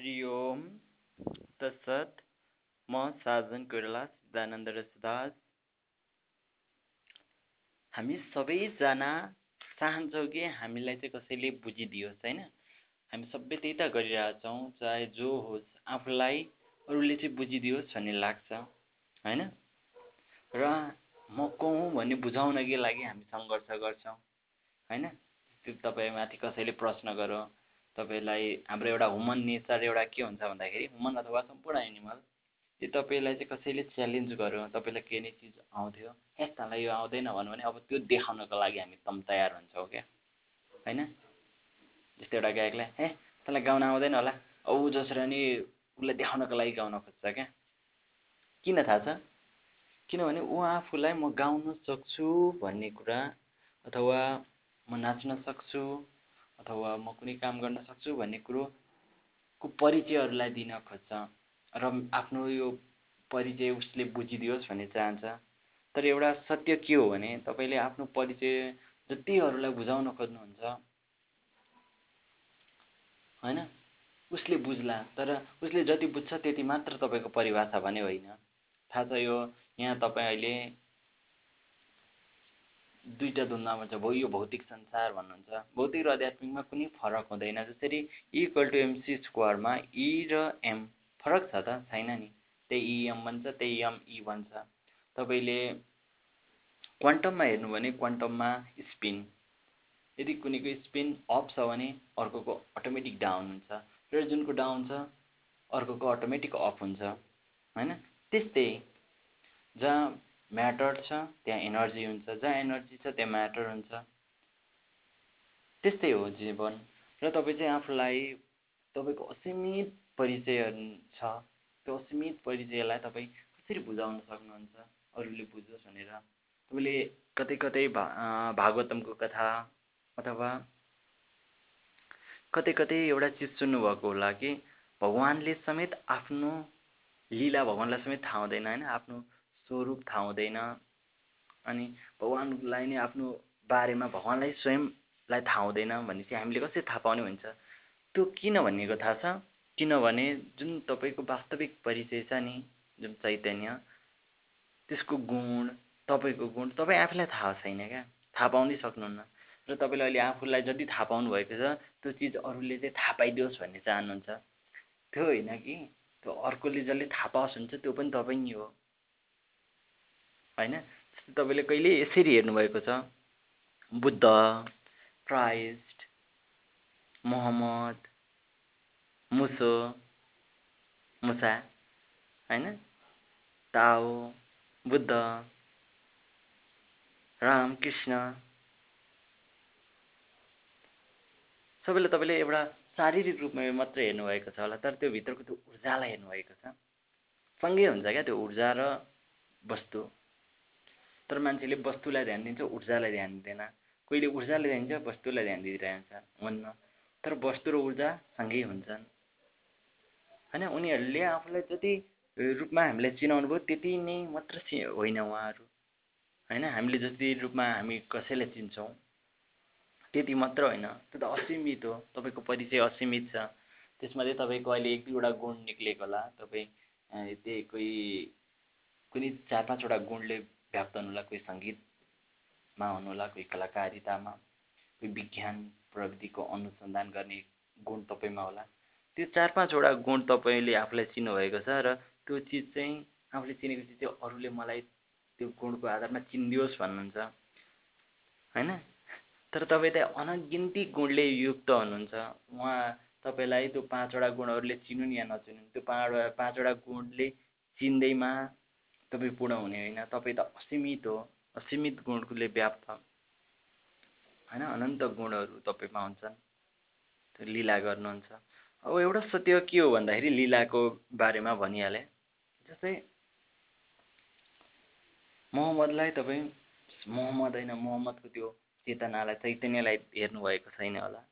हरि ओम तत्सत म साजन कोइराला सिद्धानन्द रसदास हामी सबैजना चाहन्छौँ कि हामीलाई चाहिँ कसैले बुझिदियोस् होइन? हामी सबै त्यही त गरिरहेछौँ चाहे जो होस् आफूलाई अरूले चाहिँ बुझिदियोस् भन्ने लाग्छ होइन? र म को हुँ भन्ने बुझाउनकै लागि हामी सङ्घर्ष गर्छौँ होइन? तपाईँमाथि कसैले प्रश्न गरौँ तपाईँलाई हाम्रो एउटा ह्युमन नेचर एउटा के हुन्छ भन्दाखेरि ह्युमन अथवा सम्पूर्ण एनिमल त्यो तपाईँलाई चाहिँ कसैले च्यालेन्ज गर्यो तपाईँलाई केही नै चिज आउँथ्यो हे तँलाई यो आउँदैन भन्यो भने अब त्यो देखाउनको लागि हामी तम तयार हुन्छौँ क्या होइन? जस्तै एउटा गायकलाई हे तँलाई गाउन आउँदैन होला औ जसरी नि उसलाई देखाउनको लागि गाउन खोज्छ क्या? किन थाहा छ? किनभने ऊ आफूलाई म गाउन सक्छु भन्ने कुरा अथवा म नाच्न सक्छु अथवा म कुनै काम गर्न सक्छु भन्ने कुरोको परिचयहरूलाई दिन खोज्छ र आफ्नो यो परिचय उसले बुझिदियोस् भन्ने चाहन्छ। तर एउटा सत्य के हो भने तपाईँले आफ्नो परिचय जतिहरूलाई बुझाउन खोज्नुहुन्छ होइन? उसले बुझ्ला तर उसले जति बुझ्छ त्यति मात्र तपाईँको परिभाषा भने होइन। थाहा छ यो यहाँ तपाईँ अहिले दुईवटा धुन्दामा छ भयो यो भौतिक संसार भन्नुहुन्छ। भौतिक र आध्यात्मिकमा कुनै फरक हुँदैन जसरी इक्वल टु एमसी स्क्वायरमा इ र एम फरक छ त? छैन नि। त्यही इएम भन्छ त्यही एम इ भन्छ। तपाईँले क्वान्टममा हेर्नु भने क्वान्टममा स्पिन यदि कुनैको स्पिन अफ छ भने अर्कोको अटोमेटिक डाउन हुन्छ। र जुनको डाउन छ अर्कोको अटोमेटिक अफ हुन्छ। होइन? त्यस्तै। जहाँ म्याटर छ त्यहाँ एनर्जी हुन्छ जहाँ एनर्जी छ त्यहाँ म्याटर हुन्छ। त्यस्तै हो जीवन। र तपाईँ चाहिँ आफूलाई तपाईँको असीमित परिचय छ त्यो असीमित परिचयलाई तपाईँ कसरी बुझाउन सक्नुहुन्छ? अरूले बुझोस् भनेर। तपाईँले कतै कतै भा भागवतमको कथा अथवा कतै कतै एउटा चिज सुन्नुभएको होला कि भगवान्ले समेत आफ्नो लीला भगवान्लाई समेत थाहा हुँदैन होइन? आफ्नो स्वरूप थाहा हुँदैन अनि भगवान्लाई नै आफ्नो बारेमा भगवान्लाई स्वयंलाई थाहा हुँदैन भने चाहिँ हामीले कसरी थाहा पाउने हुन्छ? त्यो किन भनेको थाहा छ? किनभने जुन तपाईँको वास्तविक परिचय छ नि जुन चैतन्य त्यसको गुण तपाईँको गुण तपाईँ आफूलाई थाहा छैन क्या? थाहा पाउनै सक्नुहुन्न। र तपाईँले अहिले आफूलाई जति थाहा पाउनु भएको छ त्यो चिज अरूले चाहिँ थाहा पाइदियोस् भन्ने चाहनुहुन्छ। त्यो होइन कि? त्यो अर्कोले जसले थाहा पाओस् हुन्छ त्यो पनि तपाईँ नै हो। होइन? तपाईँले कहिले यसरी हेर्नुभएको छ? बुद्ध क्राइस्ट मोहम्मद मुसो मुसा होइन? ताओ बुद्ध रामकृष्ण। सबैले तपाईँले एउटा शारीरिक रूपमा मात्रै हेर्नुभएको छ होला तर त्यो भित्रको त्यो ऊर्जालाई हेर्नुभएको छ। सँगै हुन्छ क्या त्यो ऊर्जा र वस्तु। तर मान्छेले वस्तुलाई ध्यान दिन्छ ऊर्जालाई ध्यान दिँदैन। कोहीले ऊर्जालाई ध्यान दिन्छ वस्तुलाई ध्यान दिइरहन्छ हुन्न तर वस्तु र ऊर्जा सँगै हुन्छन्। होइन उनीहरूले आफूलाई जति रूपमा हामीलाई चिनाउनु भयो त्यति नै मात्र होइन उहाँहरू। होइन हामीले जति रूपमा हामी कसैलाई चिन्छौँ त्यति मात्र होइन। त्यो त असीमित हो। तपाईँको परिचय असीमित छ। त्यसमा चाहिँ तपाईँको अहिले एक दुईवटा गुण निक्लेको होला। तपाईँ त्यही कोही कुनै चार पाँचवटा गुणले व्याप्त हुनुहोला कोही सङ्गीतमा हुनुहोला कोही कलाकारितामा कोही विज्ञान प्रविधिको अनुसन्धान गर्ने गुण तपाईँमा होला। त्यो चार पाँचवटा गुण तपाईँले आफूलाई चिन्नुभएको छ र त्यो चिज चाहिँ आफूले चिनेको चिज चाहिँ अरूले मलाई त्यो गुणको आधारमा चिनिदियोस् भन्नुहुन्छ। होइन? तर तपाईँ त अनगिन्ती गुणले युक्त हुनुहुन्छ। उहाँ तपाईँलाई त्यो पाँचवटा गुणहरूले चिनुन् या नचिनुन्। त्यो पाँच पाँचवटा गुणले चिन्दैमा तपाईँ पूर्ण हुने होइन तपाईँ त असीमित हो। असीमित गुणले व्याप्त। होइन अनन्त गुणहरू तपाईँमा हुन्छन्। त्यो लीला गर्नुहुन्छ। अब एउटा सत्य के हो भन्दाखेरि लीलाको बारेमा भनिहालेँ। जस्तै मोहम्मदलाई तपाईँ मोहम्मद होइन मोहम्मदको त्यो चेतनालाई चैतन्यलाई हेर्नुभएको छैन होला।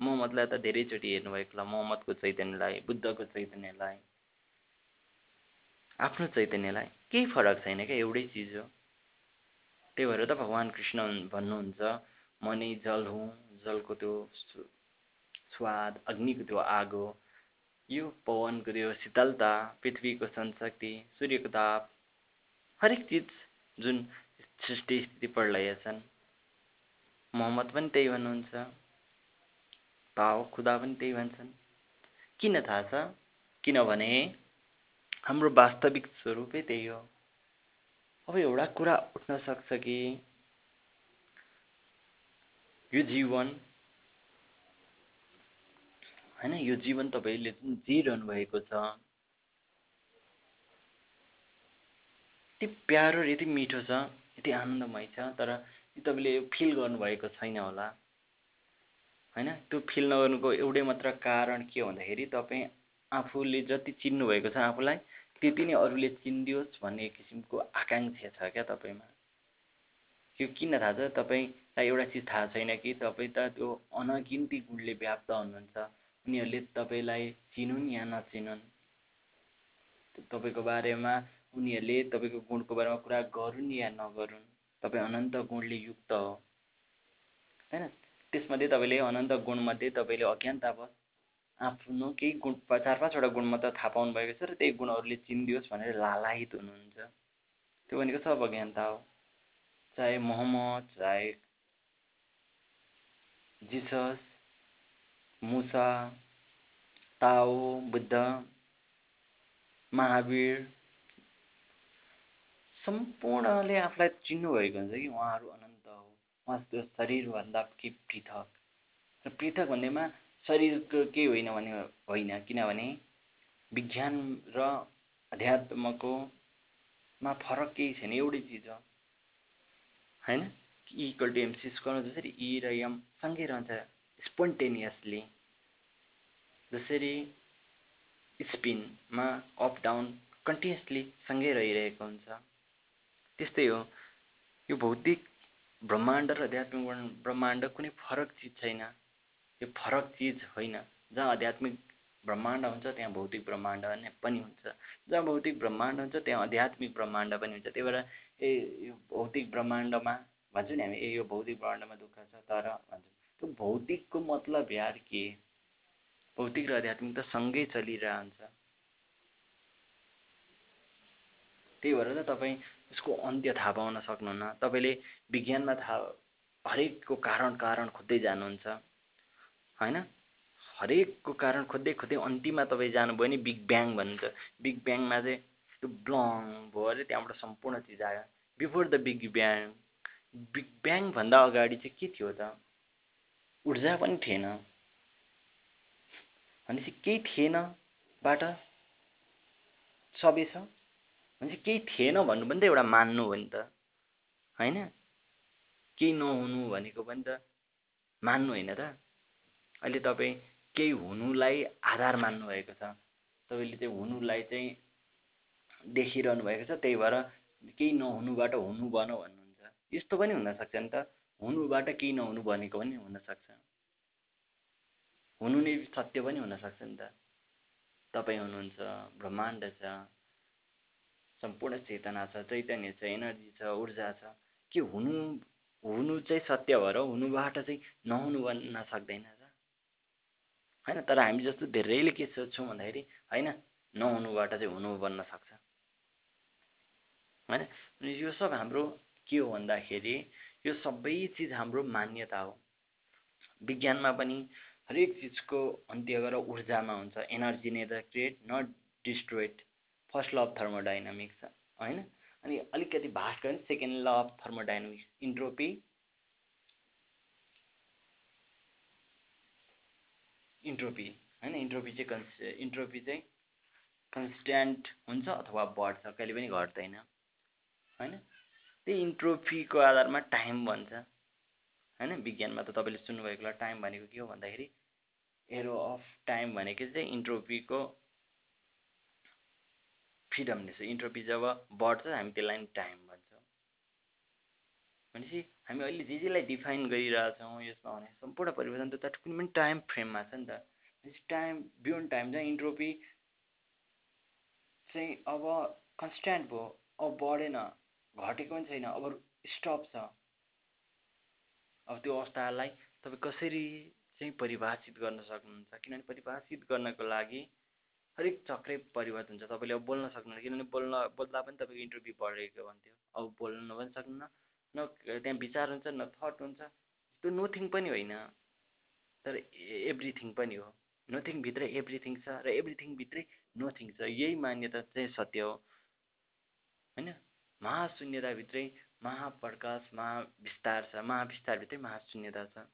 मोहम्मदलाई त धेरैचोटि हेर्नुभएको होला। मोहम्मदको चैतन्यलाई बुद्धको चैतन्यलाई। आफ्नो चैतन्यलाई। केही फरक छैन क्या? एउटै चिज हो। त्यही भएर त भगवान् कृष्ण भन्नुहुन्छ म नै जल हुँ। जलको त्यो स्वाद अग्निको त्यो आगो यो पवनको त्यो शीतलता पृथ्वीको संशक्ति सूर्यको ताप हरेक चिज जुन सृष्टि स्थिति प्रलय छन्। मोहम्मद पनि त्यही भन्नुहुन्छ। भाव खुदा पनि त्यही भन्छन्। किन थाहा छ? किनभने हाम्रो वास्तविक स्वरूपै त्यही हो। अब एउटा कुरा उठ्न सक्छ कि यो जीवन होइन यो जीवन तपाईँले जुन जिरहनु भएको छ। यति प्यारो र यति मिठो छ यति आनन्दमय छ तर तपाईँले फिल गर्नुभएको छैन होला। होइन त्यो फिल नगर्नुको एउटै मात्र कारण के भन्दाखेरि तपाईँ आफूले जति चिन्नुभएको छ आफूलाई त्यति नै अरूले चिनिदियोस् भन्ने किसिमको आकाङ्क्षा छ क्या तपाईँमा। यो किन थाहा छ? तपाईँलाई एउटा चिज थाहा छैन कि तपाईँ त त्यो अनगिन्ती गुणले व्याप्त हुनुहुन्छ। उनीहरूले तपाईँलाई चिनुन् या नचिनुन्। तपाईँको बारेमा उनीहरूले तपाईँको गुणको बारेमा कुरा गरून् या नगरून् तपाईँ अनन्त गुणले युक्त हो। होइन? त्यसमध्ये तपाईँले अनन्त गुणमध्ये तपाईँले अज्ञानतावश आफ्नो केही गुण चार पाँचवटा गुण मात्र थाहा पाउनु भएको छ र त्यही गुण अरूले चिनिदियोस् भनेर लालायित हुनुहुन्छ। त्यो भनेको सब अज्ञानता हो। चाहे मोहम्मद चाहे जिसस मुसा ताओ बुद्ध महावीर सम्पूर्णले आफूलाई चिन्नुभएको हुन्छ कि उहाँहरू अनन्त हो। उहाँ त्यो शरीरभन्दा के पृथक। र पृथक भन्नेमा शरीरको केही होइन भने होइन किनभने विज्ञान र अध्यात्मको मा फरक केही छैन एउटै चिज हो। होइन? इक्वल टु एमसी स्क्वायर जसरी इ र एम सँगै रहन्छ स्पोन्टेनियसली जसरी स्पिनमा अप डाउन कन्टिन्युसली सँगै रहिरहेको हुन्छ। त्यस्तै हो। यो भौतिक ब्रह्माण्ड र आध्यात्मिक ब्रह्माण्ड कुनै फरक चिज छैन। यो फरक चिज होइन। जहाँ आध्यात्मिक ब्रह्माण्ड हुन्छ त्यहाँ भौतिक ब्रह्माण्ड पनि हुन्छ। जहाँ भौतिक ब्रह्माण्ड हुन्छ त्यहाँ आध्यात्मिक ब्रह्माण्ड पनि हुन्छ। त्यही भएर ए यो भौतिक ब्रह्माण्डमा भन्छौँ नि हामी ए यो भौतिक ब्रह्माण्डमा दुःख छ तर भन्छौँ। त्यो भौतिकको मतलब यार के? भौतिक र आध्यात्मिक त सँगै चलिरहन्छ। त्यही भएर त तपाईँ यसको अन्त्य थाहा पाउन सक्नुहुन्न। तपाईँले विज्ञानमा थाहा हरेकको कारण कारण खोज्दै जानुहुन्छ। होइन? हरेकको कारण खोज्दै खोज्दै अन्तिममा तपाईँ जानुभयो भने बिग ब्याङ भन्नुहुन्छ। बिग ब्याङमा चाहिँ त्यो ब्लङ भयो अरे त्यहाँबाट सम्पूर्ण चिज आयो। Before the big bang. Big ब्याङभन्दा अगाडि चाहिँ के थियो त? ऊर्जा पनि थिएन। भनेपछि केही थिएन बाट? सबै छ। भनेपछि केही थिएन भन्नु पनि त एउटा मान्नु हो नि त। होइन? केही नहुनु भनेको पनि त मान्नु होइन त। अहिले तपाईँ केही हुनुलाई आधार मान्नुभएको छ तपाईँले चाहिँ हुनुलाई चाहिँ देखिरहनु भएको छ त्यही भएर केही नहुनुबाट हुनु बन भन्नुहुन्छ। यस्तो पनि हुनसक्छ नि त। हुनुबाट केही नहुनु भनेको पनि हुनसक्छ। हुनु नै सत्य पनि हुनसक्छ नि त। तपाईँ हुनुहुन्छ ब्रह्माण्ड छ सम्पूर्ण चेतना छ चैतन्य छ एनर्जी छ ऊर्जा छ। के हुनु हुनु चाहिँ सत्य भएर हुनुबाट चाहिँ नहुनु बन्न सक्दैन। होइन तर हामी जस्तो धेरैले के सोध्छौँ भन्दाखेरि होइन नहुनुबाट चाहिँ हुनु बन्न सक्छ। होइन यो सब हाम्रो के हो भन्दाखेरि यो सबै चिज हाम्रो मान्यता हो। विज्ञानमा पनि हरेक चिजको अन्त्य गरेर ऊर्जामा हुन्छ। Energy neither create not destroyed first law of thermodynamics होइन अनि अलिकति भास्ट गऱ्यो second law of thermodynamics entropy entropy होइन? इन्ट्रोपी चाहिँ कन्स इन्ट्रोपी चाहिँ कन्सट्यान्ट हुन्छ अथवा बढ्छ कहिले पनि घट्दैन होइन? त्यही इन्ट्रोपीको आधारमा टाइम भन्छ होइन? विज्ञानमा त तपाईँले सुन्नुभएको होला टाइम भनेको के हो भन्दाखेरि एरो अफ टाइम भनेको चाहिँ इन्ट्रोपीको फ्रिडमनेस हो इन्ट्रोपी जब बढ्छ हामी त्यसलाई टाइम भन्छौँ। भनेपछि हामी अहिले जे जेलाई डिफाइन गरिरहेछौँ यसमा भने सम्पूर्ण परिवर्तन त कुनै पनि टाइम फ्रेममा छ नि त। टाइम बियोन्ड टाइम चाहिँ इन्ट्रोपी चाहिँ अब कन्सट्यान्ट भयो अब बढेन घटेको पनि छैन अब स्टप छ। अब त्यो अवस्थालाई तपाईँ कसरी चाहिँ परिभाषित गर्न सक्नुहुन्छ? किनभने परिभाषित गर्नको लागि हरेक चक्रै परिवर्तन हुन्छ। तपाईँले अब बोल्न सक्नुहुन्न किनभने बोल्न बोल्दा पनि तपाईँको इन्टरभ्यू बढेको भन्थ्यो। अब बोल्न पनि सक्नुहुन्न। न त्यहाँ विचार हुन्छ न थट हुन्छ। त्यो नथिङ पनि होइन। तर एभ्रिथिङ पनि हो। नथिङभित्रै एभ्रिथिङ छ र एभ्रिथिङभित्रै नथिङ छ। यही मान्यता चाहिँ सत्य हो। होइन? महाशून्यताभित्रै महाप्रकाश महाविस्तार छ। महाविस्तारभित्रै महाशून्यता छ।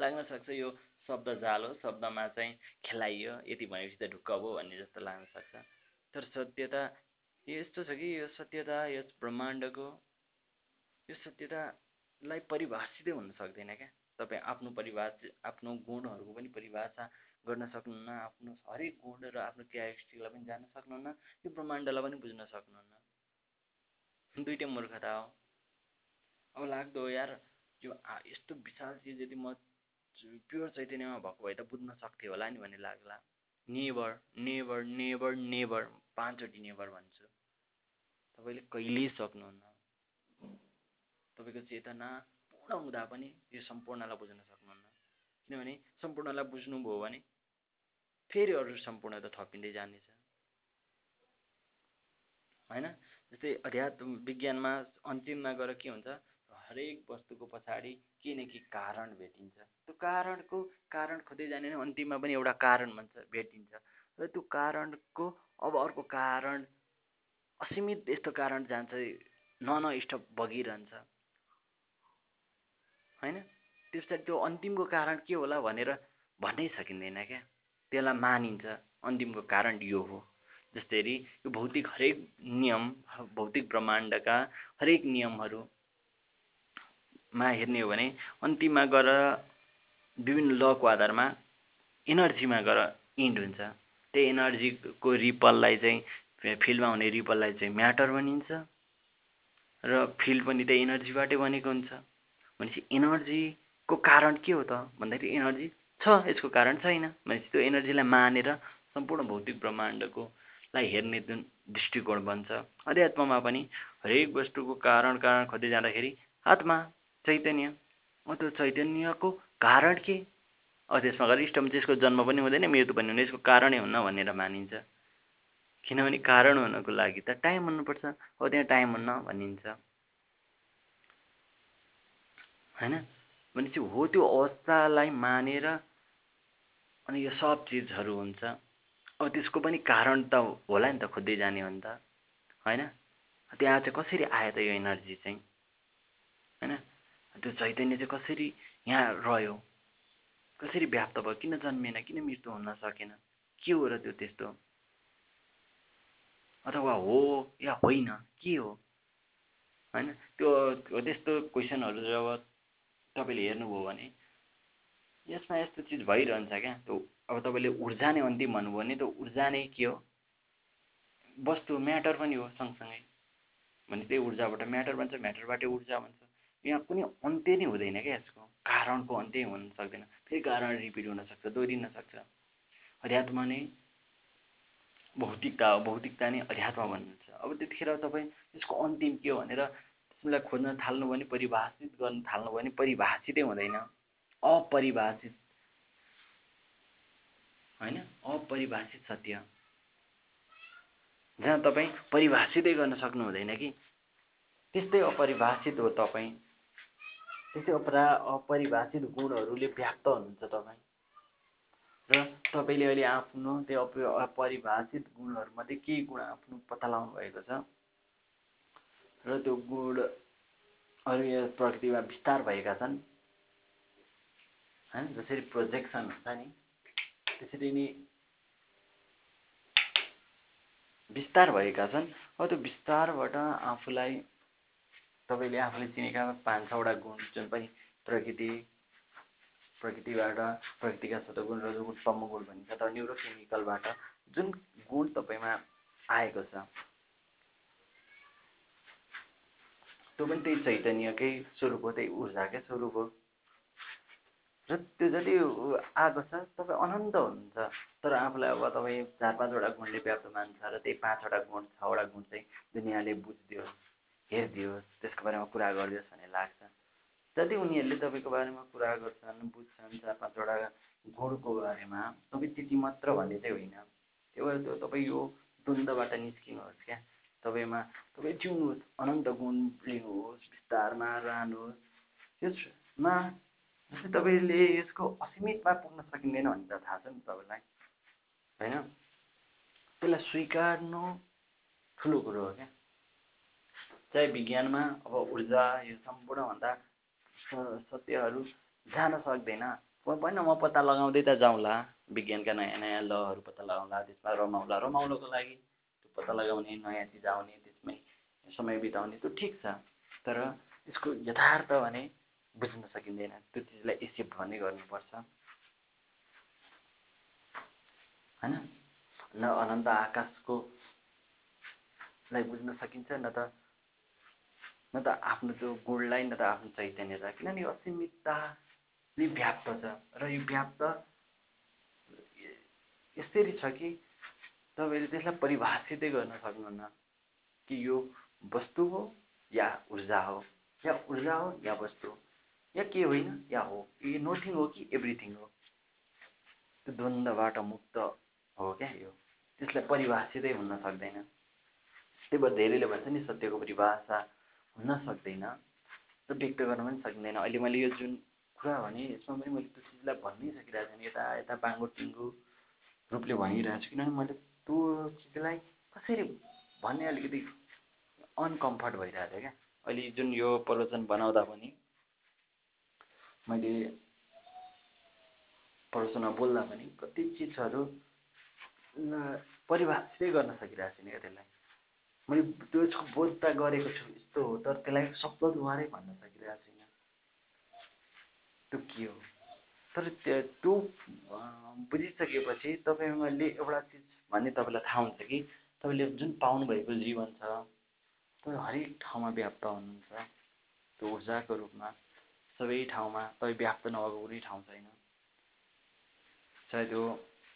लाग्न सक्छ यो शब्द जाल हो। शब्दमा चाहिँ खेलाइयो। यति भनेपछि त ढुक्क भयो भन्ने जस्तो लाग्न सक्छ। तर सत्यता यस्तो छ कि यो सत्यता यस ब्रह्माण्डको यो सत्यतालाई परिभाषितै हुन सक्दैन क्या। तपाईँ आफ्नो परिभाष आफ्नो गुणहरूको पनि परिभाषा गर्न सक्नुहुन्न आफ्नो हरेक गुण र आफ्नो क्यारेक्टरिस्टिकलाई पनि जान्न सक्नुहुन्न यो ब्रह्माण्डलाई पनि बुझ्न सक्नुहुन्न। दुइटै मूर्खता हो। अब लाग्दो यार यो यस्तो विशाल चिज यदि म प्योर चैतन्यमा भएको भए त बुझ्न सक्थेँ होला नि भन्ने लाग्ला। नेभर नेभर नेभर नेभर पाँचवटी नेभर भन्छु। तपाईँले कहिल्यै सक्नुहुन्न। तपाईँको चेतना पूर्ण हुँदा पनि यो सम्पूर्णलाई बुझ्न सक्नुहुन्न। किनभने सम्पूर्णलाई बुझ्नुभयो भने फेरि अरू सम्पूर्ण त थपिँदै जानेछ। होइन? जस्तै अध्यात्म विज्ञानमा अन्तिममा गएर के हुन्छ? हरेक वस्तुको पछाडि के न के कारण भेटिन्छ। त्यो कारणको कारण खोज्दै जाने नै अन्तिममा पनि एउटा कारण भन्छ भेटिन्छ। र त्यो कारणको अब अर्को कारण असीमित यस्तो कारण जान्छ न स्टप बगिरहन्छ होइन? त्यस पछाडि त्यो अन्तिमको कारण के होला भनेर भन्नै सकिँदैन क्या। त्यसलाई मानिन्छ अन्तिमको कारण यो हो। जसरी यो भौतिक हरेक नियम भौतिक ब्रह्माण्डका हरेक नियमहरू मा हेर्ने हो भने अन्तिममा गएर विभिन्न लको आधारमा इनर्जीमा गएर इन्ड हुन्छ। त्यही इनर्जीको रिपललाई चाहिँ फिल्डमा हुने रिपललाई चाहिँ म्याटर भनिन्छ। र फिल्ड पनि त्यही इनर्जीबाटै बनेको हुन्छ। भनेपछि इनर्जीको कारण के हो त? भन्दाखेरि इनर्जी छ यसको कारण छैन। भनेपछि त्यो एनर्जीलाई मानेर सम्पूर्ण भौतिक ब्रह्माण्डको लाई हेर्ने जुन दृष्टिकोण बन्छ। अध्यात्ममा पनि हरेक वस्तुको कारण कारण खोज्दै जाँदाखेरि आत्मा चैतन्य। त्यो चैतन्यको कारण के? अब त्यसमा गएर इष्टम त्यसको जन्म पनि हुँदैन मृत्यु पनि हुँदैन यसको कारणै हुन्न भनेर मानिन्छ। किनभने कारण हुनको लागि त टाइम हुनुपर्छ। हो त्यहाँ टाइम हुन्न भनिन्छ। होइन? भनेपछि हो त्यो अवस्थालाई मानेर अनि यो सब चिजहरू हुन्छ। अब त्यसको पनि कारण त होला नि त खोज्दै जाने हो नि त होइन? त्यहाँ चाहिँ कसरी आयो त यो एनर्जी चाहिँ? होइन? त्यो चैतन्य चाहिँ कसरी यहाँ रह्यो? कसरी व्याप्त भयो? किन जन्मिएन? किन मृत्यु हुन सकेन? के हो र त्यो त्यस्तो? अथवा हो या होइन? के हो? होइन? त्यो त्यस्तो क्वेसनहरू जब तपाईँले हेर्नुभयो भने यसमा यस्तो चिज भइरहन्छ क्या। त्यो अब तपाईँले ऊर्जा नै अन्तिम भन्नुभयो भने त्यो ऊर्जा नै के हो? वस्तु म्याटर पनि हो सँगसँगै। भने त्यही ऊर्जाबाट म्याटर भन्छ म्याटरबाटै ऊर्जा भन्छ यहाँ कुनै अन्त्य नै हुँदैन क्या यसको। कारणको अन्त्य हुन सक्दैन। फेरि कारण रिपिट हुनसक्छ दोहोरिन सक्छ। अध्यात्म नै भौतिकता हो भौतिकता नै अध्यात्म भन्नुहुन्छ। अब त्यतिखेर तपाईँ यसको अन्तिम के हो भनेर त्यसलाई खोज्न थाल्नु भने परिभाषित गर्न थाल्नु भने परिभाषितै हुँदैन। अपरिभाषित। होइन? अपरिभाषित सत्य। जहाँ तपाईँ परिभाषितै गर्न सक्नु हुँदैन कि? त्यस्तै अपरिभाषित हो तपाईँ। त्यस्तै अपरा अपरिभाषित गुणहरूले व्याप्त हुनुहुन्छ तपाईँ। र तपाईँले अहिले आफ्नो त्यो अपरिभाषित गुणहरूमध्ये केही गुण आफ्नो पत्ता लगाउनु भएको छ? र त्यो गुणहरू यो प्रकृतिमा विस्तार भएका छन्। होइन? जसरी प्रोजेक्सन हुन्छ नि त्यसरी नै विस्तार भएका छन्। अब त्यो विस्तारबाट आफूलाई तपाईँले आफूले चिनेका पाँच छवटा गुण जुन पनि प्रकृति प्रकृतिबाट प्रकृतिका सतगुण रजोगुण तमोगुण भनिन्छ तर न्युरोकेमिकलबाट जुन गुण तपाईँमा आएको छ त्यो पनि त्यही चैतन्यकै स्वरूप हो त्यही ऊर्जाकै स्वरूप हो? र त्यो जति आएको छ तपाईँ अनन्त हुनुहुन्छ। तर आफूलाई अब तपाईँ चार पाँचवटा गुणले व्याप्त मान्छ र त्यही पाँचवटा गुण छवटा गुण चाहिँ दुनियाँले बुझिदियोस् हेरिदियोस् त्यसको बारेमा कुरा गरिदियोस् भन्ने लाग्छ। जति उनीहरूले तपाईँको बारेमा कुरा गर्छन् बुझ्छन् चार पाँचवटा गुणको बारेमा तपाईँ त्यति मात्र भन्ने चाहिँ होइन। त्यही भएर त तपाईँ यो द्वन्द्वबाट निस्किनुहोस् क्या। तपाईँमा तपाईँ जिउनुहोस् अनन्त गुण लिनुहोस् विस्तारमा रहनुहोस्। यसमा जस्तै तपाईँले यसको असीमितमा पुग्न सकिँदैन भन्ने त थाहा छ नि तपाईँलाई होइन? त्यसलाई स्वीकार्नु ठुलो कुरो हो क्या। चाहे विज्ञानमा अब ऊर्जा यो सम्पूर्णभन्दा सत्यहरू जान सक्दैन। भएन म पत्ता लगाउँदै त जाउँला विज्ञानका नयाँ नयाँ लहरू पत्ता लगाउँला त्यसमा रमाउँला रमाउनको लागि। पत्ता लगाउने नयाँ चिज आउने त्यसमै समय बिताउने त्यो ठिक छ। तर यसको यथार्थ भने बुझ्न सकिँदैन। त्यो चिजलाई एक्सेप्ट भन्ने गर्नुपर्छ। होइन? न अनन्त आकाशको लाई बुझ्न सकिन्छ न त न त आफ्नो त्यो गुणलाई न त आफ्नो चैतन्यलाई। किनभने असीमितताले व्याप्त छ। र यो व्याप्त यसरी छ कि तपाईँले त्यसलाई परिभाषितै गर्न सक्नुहुन्न कि यो वस्तु हो या ऊर्जा हो या ऊर्जा हो या वस्तु हो या के होइन या हो यो नथिङ हो कि एभ्रिथिङ हो? त्यो द्वन्द्वबाट मुक्त हो क्या यो। त्यसलाई परिभाषितै हुन सक्दैन। त्यही भएर धेरैले भन्छ नि सत्यको परिभाषा हुन सक्दैन। र व्यक्त गर्न पनि सकिँदैन। अहिले मैले यो जुन कुरा भने यसमा पनि मैले त्यो चिजलाई भन्नै सकिरहेको छैन। यता यता बाङ्गो टिङ्गो रूपले भनिरहेको छु। किनभने मैले त्यो चिजलाई कसरी भन्ने अलिकति अनकम्फर्ट भइरहेको थियो क्या? अहिले जुन यो प्रवचन बनाउँदा पनि मैले प्रवचनमा बोल्दा पनि कति चिजहरू परिभाषितै गर्न सकिरहेको छैन क्या त्यसलाई। मैले त्यसको बोध त गरेको छु यस्तो हो तर त्यसलाई शब्दद्वारै भन्न सकिरहेको छैन। त्यो के हो? तर त्यो बुझिसकेपछि तपाईँले एउटा चिज भन्ने तपाईँलाई थाहा हुन्छ कि तपाईँले जुन पाउनुभएको जीवन छ तपाईँ हरेक ठाउँमा व्याप्त हुनुहुन्छ। त्यो ऊर्जाको रूपमा सबै ठाउँमा तपाईँ व्याप्त नभएको कुनै ठाउँ छैन। चाहे त्यो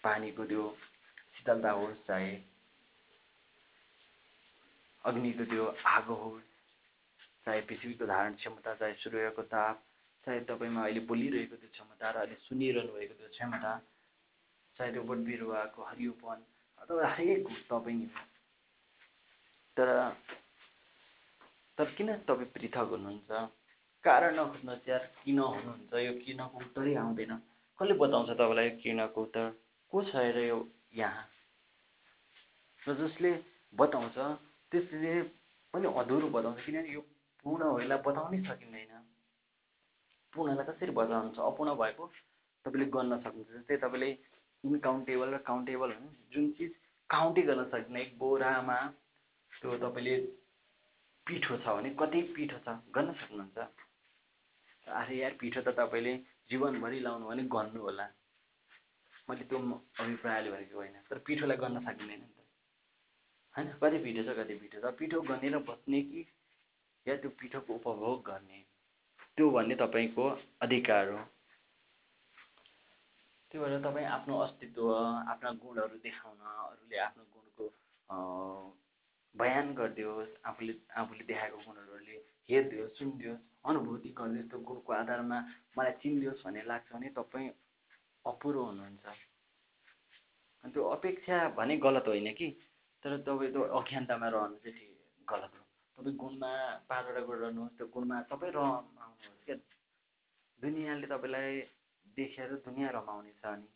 पानीको त्यो शीतलता होस् चाहे अग्निको त्यो आगो होस् चाहे पृथ्वीको धारण क्षमता चाहे सूर्यको ताप चाहे तपाईँमा अहिले बोलिरहेको त्यो क्षमता र अहिले सुनिरहनु भएको त्यो क्षमता चाहे त्यो बोट बिरुवाको हरियोपन हरेक तपाईँ तर तर किन तपाईँ पृथक हुनुहुन्छ कारण नखोज्नुहोस् यार किन हुनुहुन्छ यो किनको उत्तरै आउँदैन कसले बताउँछ तपाईँलाई किनको उत्तर को छ अरे यो यहाँ र जसले बताउँछ त्यसले पनि अधुरो बताउँछ किनभने यो पूर्ण हो यसलाई बताउनै सकिँदैन पूर्णलाई कसरी बताउनुहुन्छ अपूर्ण भएको तपाईँले गर्न सक्नुहुन्छ जस्तै तपाईँले इनकाउन्टेबल र काउन्टेबल जुन चिज काउन्टै गर्न सक्दैन एक बोरामा त्यो तपाईँले पिठो छ भने कति पिठो छ गर्न सक्नुहुन्छ? अरे यार पिठो त तपाईँले जीवनभरि लाउनु भने गर्नु होला। मैले त्यो अभिप्रायले भनेको होइन तर पिठोलाई गर्न सकिँदैन नि त। होइन? कति पिठो छ कति पिठो छ? पिठो गनेर बस्ने कि या त्यो पिठोको उपभोग गर्ने? त्यो भन्ने तपाईँको अधिकार हो। त्यही भएर तपाईँ आफ्नो अस्तित्व आफ्ना गुणहरू देखाउन अरूले आफ्नो गुणको बयान गरिदियोस् आफूले आफूले देखाएको गुणहरूले हेरिदियोस् सुनिदियोस् अनुभूति गरिदियोस् त्यो गुणको आधारमा मलाई चिनिदियोस् भन्ने लाग्छ भने तपाईँ अपुरो हुनुहुन्छ। त्यो अपेक्षा भने गलत होइन कि? तर तपाईँ त अज्ञानतामा रहनु चाहिँ ठिक गलत हो। तपाईँ गुणमा पाँचवटा गुण रहनुहोस् त्यो गुणमा तपाईँ रमाउनुहोस् क्या। दुनियाँले तपाईँलाई देखेर दुनियाँ रमाउनेछ अनि।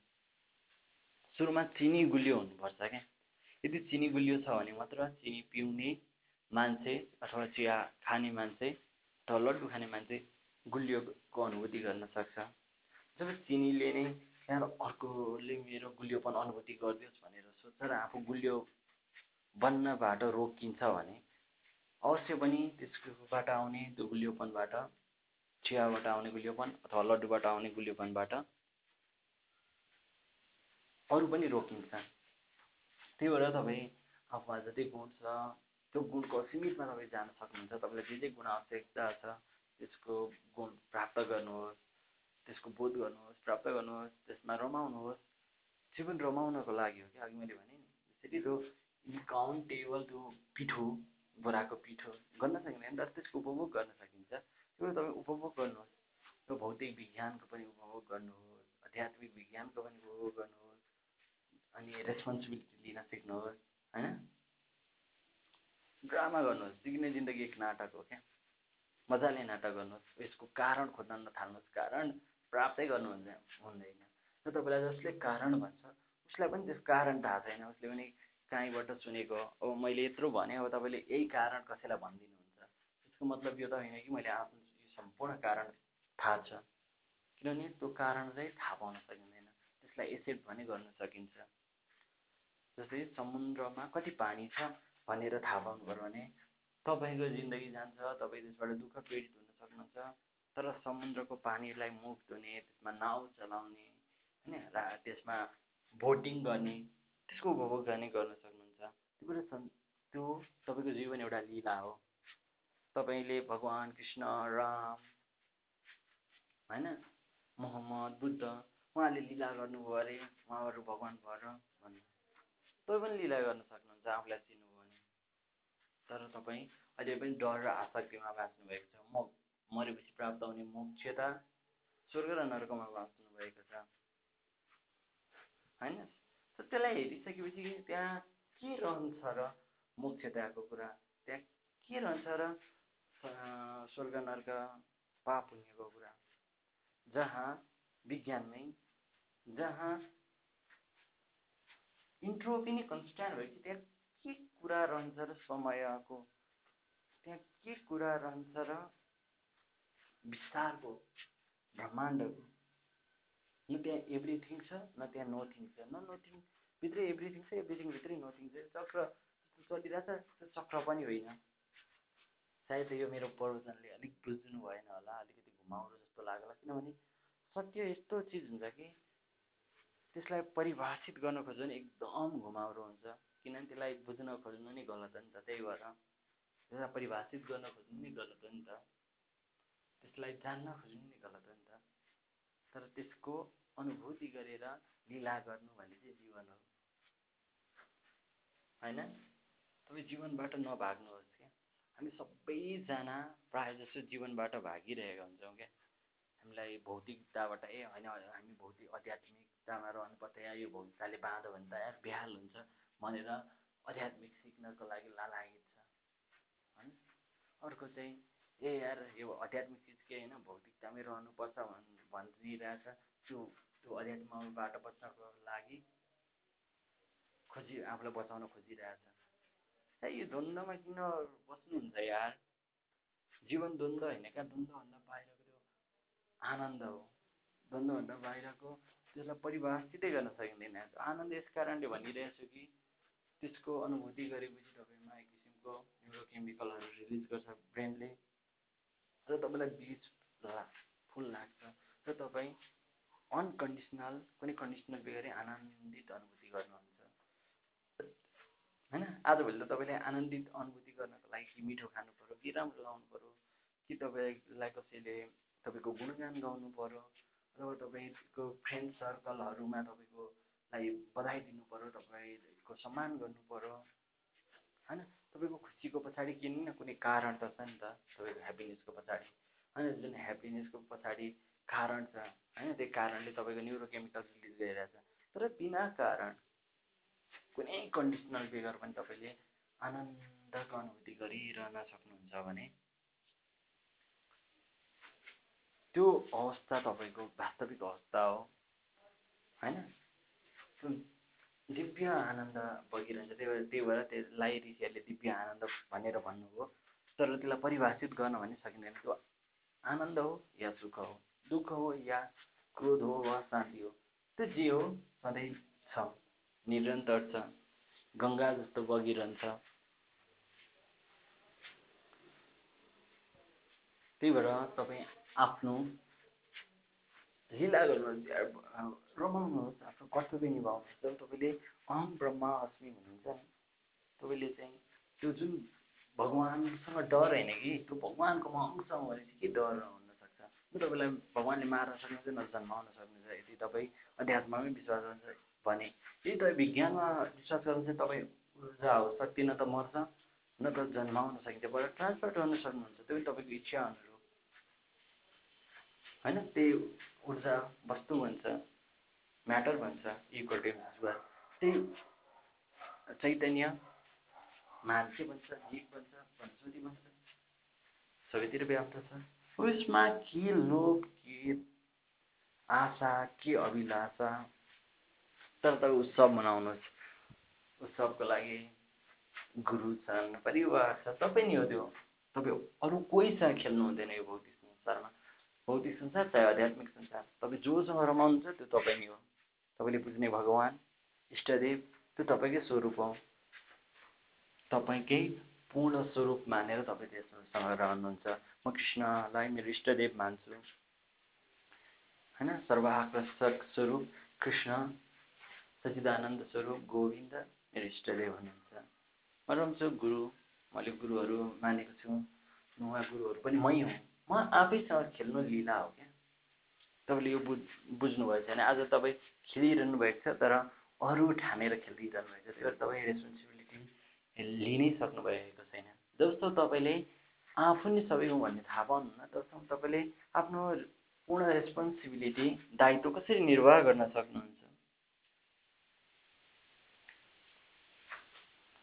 सुरुमा चिनी गुलियो हुनुपर्छ क्या। यदि चिनी गुलियो छ भने मात्र चिनी पिउने मान्छे अथवा चिया खाने मान्छे अथवा लड्डु खाने मान्छे गुलियोको अनुभूति गर्न सक्छ। जब चिनीले नै यार अर्कोले मेरो गुलियोपन अनुभूति गरिदियोस् भनेर सोच्छ र आफू गुलियो बन्नबाट रोकिन्छ भने अवश्य पनि त्यसकोबाट आउने त्यो गुलियोपनबाट चियाबाट आउने गुलियोपन अथवा लड्डुबाट आउने गुलियोपनबाट अरू पनि रोकिन्छ। त्यही भएर तपाईँ आफूमा जति गुण छ त्यो गुणको सीमितमा तपाईँ जान सक्नुहुन्छ। तपाईँलाई जे जे गुण आवश्यकता छ त्यसको गुण प्राप्त गर्नुहोस् त्यसको बोध गर्नुहोस् प्राप्त गर्नुहोस् त्यसमा रमाउनुहोस्। जीवन रमाउनको लागि हो कि अघि मैले भने नि। यसरी त्यो इन्काउन्टेबल त्यो पिठो बोराको पिठो गर्न सकिँदैन तर त्यसको उपभोग गर्न सकिन्छ। त्यो तपाईँ उपभोग गर्नुहोस्। त्यो भौतिक विज्ञानको पनि उपभोग गर्नुहोस् आध्यात्मिक विज्ञानको पनि भोग गर्नुहोस् अनि रेस्पोन्सिबिलिटी लिन सिक्नुहोस् होइन? ड्रामा गर्नुहोस् सिक्ने जिन्दगी एक नाटक हो क्या? मजाले नाटक गर्नुहोस् यसको कारण खोज्न नथाल्नुहोस्। कारण प्राप्तै गर्नुहुन्छ हुँदैन। र तपाईँलाई जसले कारण भन्छ उसलाई पनि त्यस कारण थाहा छैन। उसले पनि कहीँबाट सुनेको अब मैले यत्रो भने अब तपाईँले यही कारण कसैलाई भनिदिनुहुन्छ? त्यसको मतलब यो त होइन कि मैले आफ्नो सम्पूर्ण कारण थाहा छ। किनभने त्यो कारण चाहिँ थाहा पाउन सकिँदैन। त्यसलाई एसेट भने गर्न सकिन्छ। जस्तै समुद्रमा कति पानी छ भनेर थाहा पाउनु पऱ्यो भने तपाईँको जिन्दगी जान्छ तपाईँ त्यसबाट दुःख पीडित हुन सक्नुहुन्छ। तर समुद्रको पानीलाई मुख धुने त्यसमा नाउ चलाउने होइन र त्यसमा बोटिङ गर्ने त्यसको उपभोग गर्ने गर्न सक्नुहुन्छ। त्यो कुरा त्यो तपाईँको जीवन एउटा लीला हो। तपाईँले भगवान् कृष्ण राम होइन मोहम्मद बुद्ध उहाँले लीला गर्नुभयो अरे उहाँहरू भगवान् भएर भन्नु तपाईँ पनि लीला गर्न सक्नुहुन्छ आफूलाई चिन्नुभयो भने। तर तपाईँ अहिले पनि डर र आसक्तिमा बाँच्नु भएको छ। म मरेपछि प्राप्त हुने मोक्षता स्वर्ग र नर्कमा बाँच्नु भएको छ। होइन? त्यसलाई हेरिसकेपछि त्यहाँ के रहन्छ र मोक्षताको कुरा? त्यहाँ के रहन्छ र स्वर्ग नर्क पाप पुण्यको कुरा। जहाँ विज्ञानमै जहाँ इन्ट्रोपी नै कन्सट्यान्ट भएपछि त्यहाँ के कुरा रहन्छ र समयको त्यहाँ के कुरा रहन्छ र विस्तारको ब्रह्माण्डको न त्यहाँ एभ्रिथिङ छ न त्यहाँ नथिङ छ। न नथिङ भित्रै एभ्रिथिङ छ एभ्रिथिङ भित्रै नथिङ छ। चक्र चलिरहेछ त्यो चक्र पनि होइन। सायद यो मेरो प्रवचनले अलिक बुझ्नु भएन होला अलिकति घुमाउरो जस्तो लाग्ला किनभने सत्य यस्तो चिज हुन्छ कि त्यसलाई परिभाषित गर्न खोज्यो भने एकदम घुमाउरो हुन्छ किनभने त्यसलाई बुझ्न खोज्नु नै गलत हो नि त त्यही भएर त्यसलाई परिभाषित गर्न खोज्नु नै गलत हो नि त त्यसलाई जान्न खोज्नु नै गलत हो नि त तर त्यसको अनुभूति गरेर लिला गर्नु भन्ने चाहिँ जीवन हो। होइन? तपाईँ जीवनबाट नभाग्नुहोस्। हामी सबैजना प्रायः जसो जीवनबाट भागिरहेका हुन्छौँ क्या। हामीलाई भौतिकताबाट ए होइन हामी भौतिक आध्यात्मिकतामा रहनुपर्छ या यो भौतिकताले बाँध्यो भने त यार बेहाल हुन्छ भनेर आध्यात्मिक सिक्नको लागि लालायित छ। होइन? अर्को चाहिँ ए यार यो आध्यात्मिक चिज के होइन? भौतिकतामै रहनुपर्छ भन् भनिरहेछ। त्यो त्यो अध्यात्मबाट बच्नको लागि खोजी आफूलाई बचाउन खोजिरहेछ। ए यो द्वन्द्वमा किन बस्नुहुन्छ यार? जीवन द्वन्द्व होइन क्या? द्वन्द्वभन्दा बाहिर आनन्द हो। द्वन्द्वभन्दा बाहिरको त्यसलाई परिभाषितै गर्न सकिँदैन आनन्द यस कारणले भनिरहेछु कि त्यसको अनुभूति गरेपछि तपाईँमा एक किसिमको न्युरोकेमिकलहरू रिलिज गर्छ ब्रेनले। र तपाईँलाई बिस फुल लाग्छ। र तपाईँ अनकन्डिसनल कुनै कन्डिसनल बेगरी आनन्दित अनुभूति गर्नुहुन्छ। होइन? आजभोलि त तपाईँले आनन्दित अनुभूति गर्नको लागि कि मिठो खानु पऱ्यो कि राम्रो लाउनु पऱ्यो कि तपाईँलाई कसैले तपाईँको गुणगान गाउनु पऱ्यो अथवा तपाईँको फ्रेन्ड सर्कलहरूमा तपाईँकोलाई बधाई दिनु पऱ्यो तपाईँको सम्मान गर्नु पऱ्यो होइन? तपाईँको खुसीको पछाडि किन न कुनै कारण त छ नि त तपाईँको ह्याप्पिनेसको पछाडि। होइन? जुन ह्याप्पिनेसको पछाडि कारण छ होइन? त्यो कारणले तपाईँको न्युरोकेमिकल रिलिज गरिरहेछ तर बिना कारण कुनै कन्डिसनल बेगर पनि तपाईँले आनन्दको अनुभूति गरिरहन सक्नुहुन्छ भने त्यो अवस्था तपाईँको वास्तविक अवस्था हो। होइन? दिव्य आनन्द बगिरहन्छ। त्यही भएर त्यही भएर त्यसलाई ऋषिहरूले दिव्य आनन्द भनेर भन्नुभयो। तर त्यसलाई परिभाषित गर्न पनि सकिँदैन। त्यो आनन्द हो या सुख हो? दुःख हो या क्रोध हो वा शान्ति हो? त्यो जे हो सधैँ छ। निरन्तर छ। गङ्गा जस्तो बगिरहन्छ। त्यही भएर तपाईँ आफ्नो लीला गर्नुहोस् रमाउनुहोस्। आफ्नो कर्तव्य निभाउनुहोस्। जब तपाईँले अहम ब्रह्म अस्मि भन्नुहुन्छ तपाईँले चाहिँ त्यो जुन भगवान्सँग डर होइन कि त्यो भगवान्को म अंश हो भने चाहिँ के डर हुनसक्छ? तपाईँलाई भगवान्ले मार्न सक्नुहुन्छ न जन्माउन सक्नुहुन्छ। यदि तपाईँ अध्यात्ममै विश्वास गर्नुहुन्छ भने यदि तपाईँ विज्ञानमा विश्वास गर्नुहुन्छ तपाईँ ऊर्जा हो शक्ति न त मर्छ न त जन्माउन सकिन्छ बाट ट्रान्सफर गर्न सक्नुहुन्छ त्यो पनि तपाईँको इच्छा अनुरूप। होइन? त्यही ऊर्जा वस्तु भन्छ म्याटर भन्छ इक्वल टु त्यही चैतन्य मान्छे भन्छ जीव भन्छ वनस्पति भन्छ सबैतिर व्याप्त छ। उसमा के लोभ के आशा के अभिलाषा तर तपाईँ उत्सव मनाउनुहोस्। उत्सवको लागि गुरु छन् परिवार छ तपाईँ नि हो त्यो। तपाईँ अरू कोहीसँग खेल्नु हुँदैन यो भौतिक संसारमा। भौतिक संसार चाहे आध्यात्मिक संसार तपाईँ जोसँग रमाउनुहुन्छ त्यो तपाईँ नै हो। तपाईँले बुझ्ने भगवान् इष्टदेव त्यो तपाईँकै स्वरूप हो। तपाईँकै पूर्ण स्वरूप मानेर तपाईँ त्यससँग रहनुहुन्छ। म कृष्णलाई मेरो इष्टदेव मान्छु। होइन सर्वाकर्षक स्वरूप कृष्ण सचिदानन्द स्वरूप गोविन्द मेरो इष्टदेव हुनुहुन्छ म रम्छु गुरु मैले गुरुहरू मानेको छु उहाँ गुरुहरू पनि मै हुँ। म आफैसँग खेल्नु लिला हो क्या। तपाईँले यो बुझ बुझ्नुभएको छैन आज तपाईँ खेलिरहनु भएको छ तर अरू ठानेर खेलिरहनु भएको छ त्यही भएर तपाईँ रेस्पोन्सिबिलिटी लिनै सक्नुभएको छैन। जस्तो तपाईँले आफू नै सबै हो भन्ने थाहा पाउनुहुन्न तबसम्म तपाईँले आफ्नो पूर्ण रेस्पोन्सिबिलिटी दायित्व कसरी निर्वाह गर्न सक्नुहुन्छ?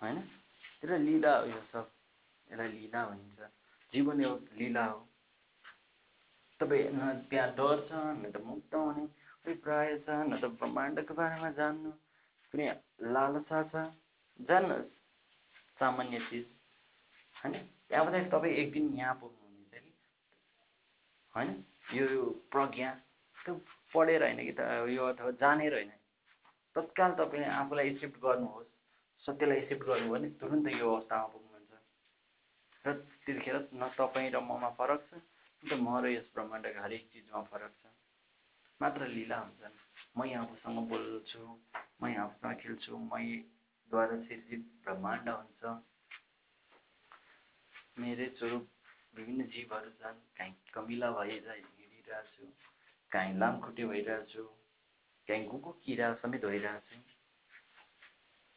होइन? यसलाई लिला हो यो सब। यसलाई लिला भनिन्छ। जीवन यो लिला हो। तपाईँ न त्यहाँ डर छ न त मुक्त हुने अभिप्राय छ न त ब्रह्माण्डको बारेमा जान्नु कुनै लालसा छ। जान्नुहोस् सामान्य चिज। होइन? त्यहाँबाट तपाईँ एक दिन यहाँ पुग्नुहुनेछ कि? होइन? यो प्रज्ञा त्यो पढेर होइन कि त यो अथवा जानेर होइन तत्काल तपाईँले आफूलाई एक्सेप्ट गर्नुहोस्। सत्यलाई एक्सेप्ट गर्नुभयो भने तुरुन्तै यो अवस्थामा पुग्नुहुन्छ र त्यतिखेर न तपाईँ र ममा फरक छ त म र यस ब्रह्माण्डका हरेक चिजमा फरक छ। मात्र लीला हुन्छन् मै आफूसँग बोल्छु मै आफूसँग खेल्छु मैद्वारा सिर्जित ब्रह्माण्ड हुन्छ। मेरै स्वरूप विभिन्न जीवहरू छन्। काहीँ कमिला भएर हिँडिरहेको छु काहीँ लामखुट्टे भइरहेको छु काहीँ गुको किरा समेत भइरहेको छु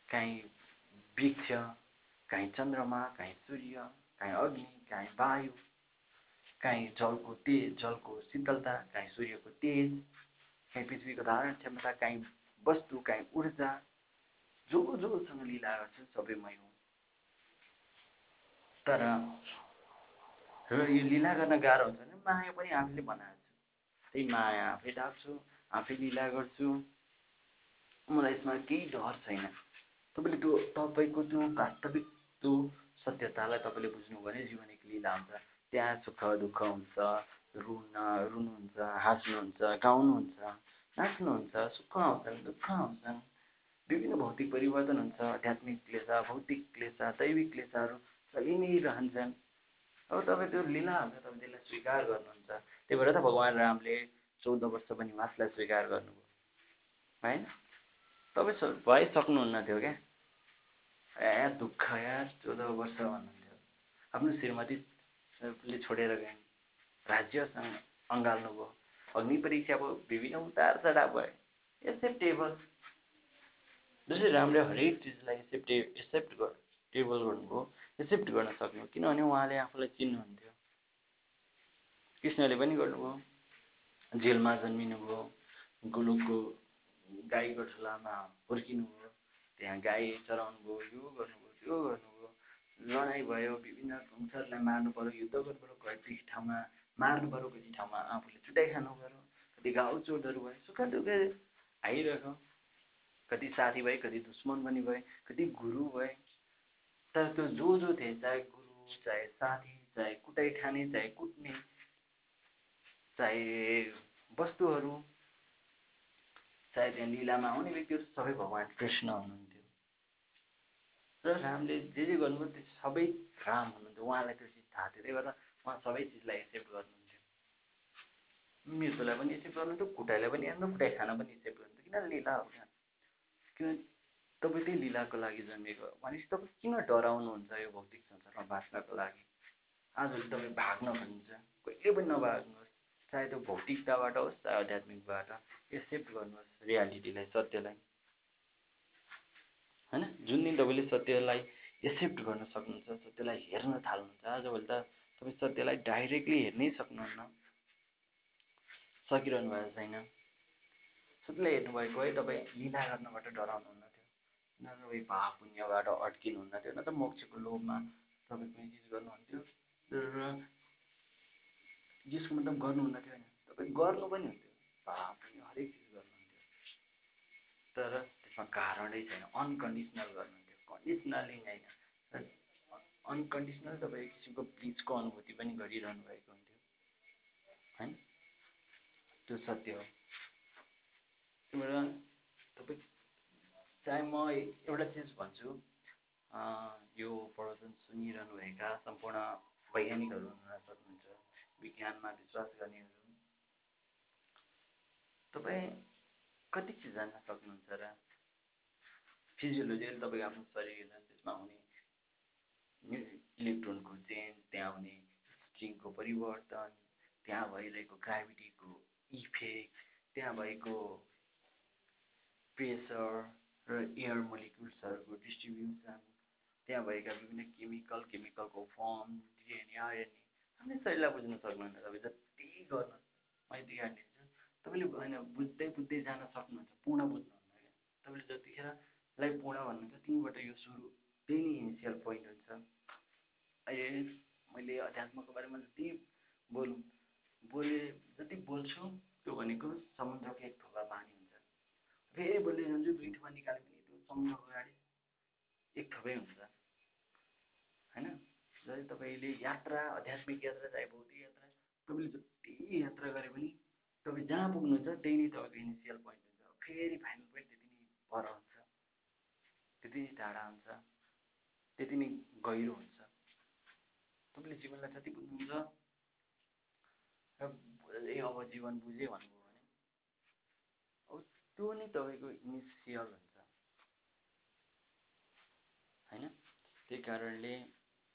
काहीँ वृक्ष काहीँ चन्द्रमा काहीँ सूर्य काहीँ अग्नि काहीँ वायु काहीँ जलको तेज जलको शीतलता काहीँ सूर्यको तेज काहीँ पृथ्वीको धारण क्षमता काहीँ वस्तु काहीँ ऊर्जा जो जोसँग लिला गर्छु सबै मै हुँ तर यो लिला गर्न गाह्रो हुन्छ भने माया पनि आफूले बनाएको छु। त्यही माया आफै ढाक्छु आफै लिला गर्छु। मलाई यसमा केही डर छैन। तपाईँले त्यो तपाईँको त्यो वास्तविक त्यो सत्यतालाई तपाईँले बुझ्नुभयो भने जीवन एक लिला हुन्छ। त्यहाँ सुख दुःख हुन्छ रुन रुनुहुन्छ हाँस्नुहुन्छ गाउनुहुन्छ नाच्नुहुन्छ सुख आउँछन् दुःख आउँछन् विभिन्न भौतिक परिवर्तन हुन्छ आध्यात्मिक क्लेसा भौतिक क्लेसा दैविक क्लेसाहरू चलि नै रहन्छन्। अब तपाईँ त्यो लिलाहरू तपाईँ त्यसलाई स्वीकार गर्नुहुन्छ। त्यही भएर त भगवान् रामले चौध वर्ष वनवासलाई स्वीकार गर्नुभयो। होइन? तपाईँ भइसक्नुहुन्न थियो क्या? ए दुःख यार चौध वर्ष भन्नुहुन्थ्यो। आफ्नो श्रीमतीले छोडेर गए। राज्यसँग अँगाल्नुभयो अग्नि परीक्षा विभिन्न उतार चढाव भयो एक्सेप्टेबल जसरी राम्रै हरेक चिजलाई एक्सेप्टे एक्सेप्ट गर टेबल गर्नुभयो एक्सेप्ट गर्न सक्नु किनभने उहाँले आफूलाई चिन्नुहुन्थ्यो। कृष्णले पनि गर्नुभयो। जेलमा जन्मिनुभयो। गोलोकको गाई गोठलामा हुर्किनुभयो त्यहाँ गाई चराउनु भयो यो गर्नुभयो त्यो गर्नुभयो लडाइँ भयो विभिन्न वंशहरूलाई मार्नु पऱ्यो युद्ध गर्नु पऱ्यो कति ठाउँमा मार्नु पऱ्यो कति ठाउँमा आफूले चुटाइ खानु पऱ्यो। कति घाउ चोटहरू भयो सुख दुःख आइरहेको। कति साथी भए कति दुश्मन पनि भए कति गुरु भए। तर त्यो जो जो थिए चाहे गुरु चाहे साथी चाहे कुटाइ खाने चाहे कुट्ने चाहे वस्तुहरू चाहे त्यहाँ लिलामा आउने व्यक्तिहरू सबै भगवान् कृष्ण हुनुहुन्छ र रामले जे जे गर्नुभयो त्यो सबै राम हुनुहुन्थ्यो। उहाँलाई त्यो चिज थाहा थियो त्यही भएर उहाँ सबै चिजलाई एक्सेप्ट गर्नुहुन्थ्यो। मृत्युलाई पनि एक्सेप्ट गर्नुहुन्थ्यो कुटाइलाई पनि हेर्नु कुटाइ खान पनि एक्सेप्ट गर्नुहुन्थ्यो। किन लिला हो क्या? किन तपाईँ त्यही लिलाको लागि जन्मेको? भनेपछि तपाईँ किन डराउनुहुन्छ यो भौतिक संसारमा बाँच्नको लागि? आजभोलि तपाईँ भाग्न भन्नुहुन्छ कहिले पनि नभाग्नुहोस्। चाहे त्यो भौतिकताबाट होस् चाहे आध्यात्मिकबाट एक्सेप्ट गर्नुहोस् रियालिटीलाई सत्यलाई। होइन? जुन दिन तपाईँले सत्यलाई एक्सेप्ट गर्न सक्नुहुन्छ सत्यलाई हेर्न थाल्नुहुन्छ आजभोलि त तपाईँ सत्यलाई डाइरेक्टली हेर्नै सक्नुहुन्न। सकिरहनु भएको छैन। सुत्लै हेर्नुभएको है तपाईँ लिला गर्नबाट डराउनुहुन्न थियो। न तपाईँ पाप पुण्यबाट अड्किनुहुन्न थियो। न त मोक्षको लोभमा तपाईँ कुनै चिज गर्नुहुन्थ्यो। र यसको मतलब गर्नुहुन्न थियो होइन। तपाईँ गर्नु पनि हुन्थ्यो। पुण्य हरेक चिज गर्नुहुन्थ्यो तर त्यसमा कारणै छैन। अनकन्डिसनल गर्नुहुन्थ्यो कन्डिसनली होइन। अनकन्डिसनल तपाईँ एक किसिमको ब्लिचको अनुभूति पनि गरिरहनु भएको हुन्थ्यो। होइन? त्यो सत्य हो। त्यहाँबाट तपाईँ चाहे म एउटा चिज भन्छु यो प्रवचन सुनिरहनुभएका सम्पूर्ण वैज्ञानिकहरू हुन सक्नुहुन्छ। विज्ञानमा विश्वास गर्नेहरू तपाईँ कति चिज जान्न सक्नुहुन्छ र फिजियोलोजिकली तपाईँको आफ्नो शरीर त्यसमा हुने इलेक्ट्रोनको चेन्ज त्यहाँ हुने स्ट्रिङको परिवर्तन त्यहाँ भइरहेको ग्राभिटीको इफेक्ट त्यहाँ भएको प्रेसर र एयर मोलिकुल्सहरूको डिस्ट्रिब्युसन त्यहाँ भएका विभिन्न केमिकल केमिकलको फर्म डिएनए आरएनए आफ्नै शरीरलाई बुझ्न सक्नुहुन्न तपाईँ जति गर्नु म यति दिन्छु तपाईँले होइन बुझ्दै बुझ्दै जान सक्नुहुन्छ पूर्ण बुझ्नुहुन्न क्या। तपाईँले जतिखेरलाई पूर्ण भन्नुहुन्छ त्यहीँबाट यो सुरु त्यही नै इनिसियल पोइन्ट हुन्छ। अहिले मैले अध्यात्मको बारेमा जति बोल बोले जति बोल्छु त्यो भनेको समुद्रको एक थोपा पानी फेरि बोल्दै जान्छु दुई थोपा निकाले पनि त्यो समुद्रको अगाडि एक थोपै हुन्छ। होइन? जस्तै तपाईँले यात्रा आध्यात्मिक यात्रा चाहे भौतिक यात्रा तपाईँले जति यात्रा गरे पनि तपाईँ जहाँ पुग्नुहुन्छ त्यही नै तपाईँको इनिसियल पोइन्ट हुन्छ। फेरि फाइनल पोइन्ट त्यति नै पर हुन्छ त्यति नै टाढा हुन्छ त्यति नै गहिरो हुन्छ। तपाईँले जीवनलाई जति बुझ्नुहुन्छ र ए अब जीवन बुझेँ भन्नुभयो त्यो नै तपाईँको इनिसियल हुन्छ। होइन? त्यही कारणले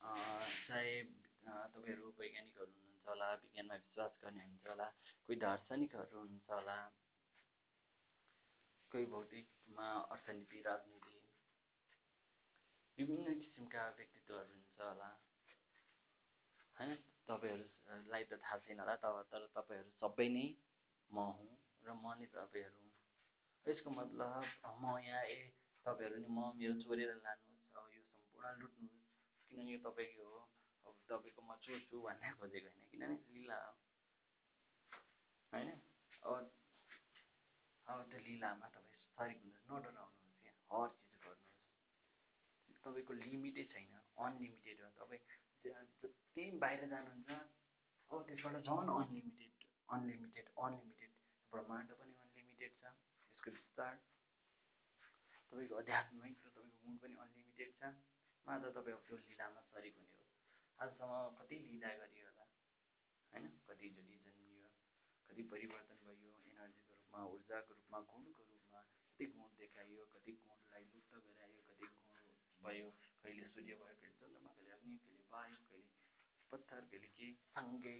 चाहे तपाईँहरू वैज्ञानिकहरू हुनुहुन्छ होला विज्ञानमा विश्वास गर्ने हुनुहुन्छ होला कोही दार्शनिकहरू हुनुहुन्छ होला कोही भौतिकमा अर्थनीति राजनीति विभिन्न किसिमका व्यक्तित्वहरू हुनुहुन्छ होला। होइन तपाईँहरूलाई त थाहा छैन होला तब तर तपाईँहरू सबै नै म हुँ र म नै तपाईँहरू यसको मतलब म यहाँ ए तपाईँहरू नि म मेरो चोरेर लानुहोस् यो सम्पूर्ण लुट्नुहोस्। किनभने यो तपाईँको हो अब तपाईँको म चोर्छु भन्ने खोजेको होइन किनभने लिला हो। होइन? अब अब त्यो लिलामा तपाईँ सरी हुनुहोस् नडराउनुहोस् यहाँ हर चिज गर्नुहोस्। तपाईँको लिमिटै छैन अनलिमिटेड हो। तपाईँ जति बाहिर जानुहुन्छ अब त्यसबाट झन् अनलिमिटेड अनलिमिटेड अनलिमिटेड ब्रह्माण्ड पनि अनलिमिटेड छ त्यसको विस्तार। तपाईँको आध्यात्मिक र तपाईँको गुण पनि अनलिमिटेड छ। मात्र तपाईँ त्यो लिलामा सरिक हुने हो। आजसम्म कति लिला गरियो होला? होइन? कतिचोटि जन्मियो? कति परिवर्तन भयो? एनर्जीको रूपमा ऊर्जाको रूपमा गुणको रूपमा कति गुण देखाइयो? कति गुणलाई लुप्त गरायो? कति गुण भयो? कहिले सूर्य भयो कहिले चन्द्रमा कहिले अग्नि कहिले वायु कहिले पत्थर कहिले के? सँगै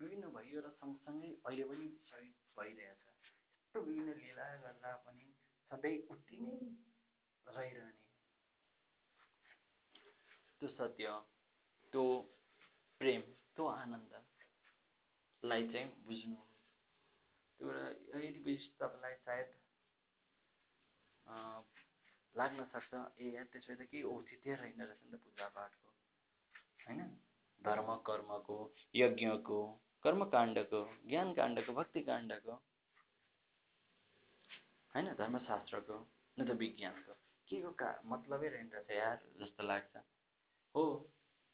विभिन्न भइयो र सँगसँगै अहिले पनि सही भइरहेछ। यस्तो विभिन्न लिला गर्दा पनि सधैँ उति नै रहिरहने त्यो सत्य त्यो प्रेम त्यो आनन्दलाई चाहिँ बुझ्नु त्यो एउटा यदि तपाईँलाई सायद लाग्न सक्छ ए त्यसो त केही औचित्य रहेन रहेछ नि त पूजापाठको होइन? धर्म कर्मको यज्ञको कर्मकाण्डको ज्ञानकाण्डको भक्तिकाण्डको होइन? धर्मशास्त्रको न त विज्ञानको। के को का मतलबै रहेन रहेछ यार जस्तो लाग्छ। हो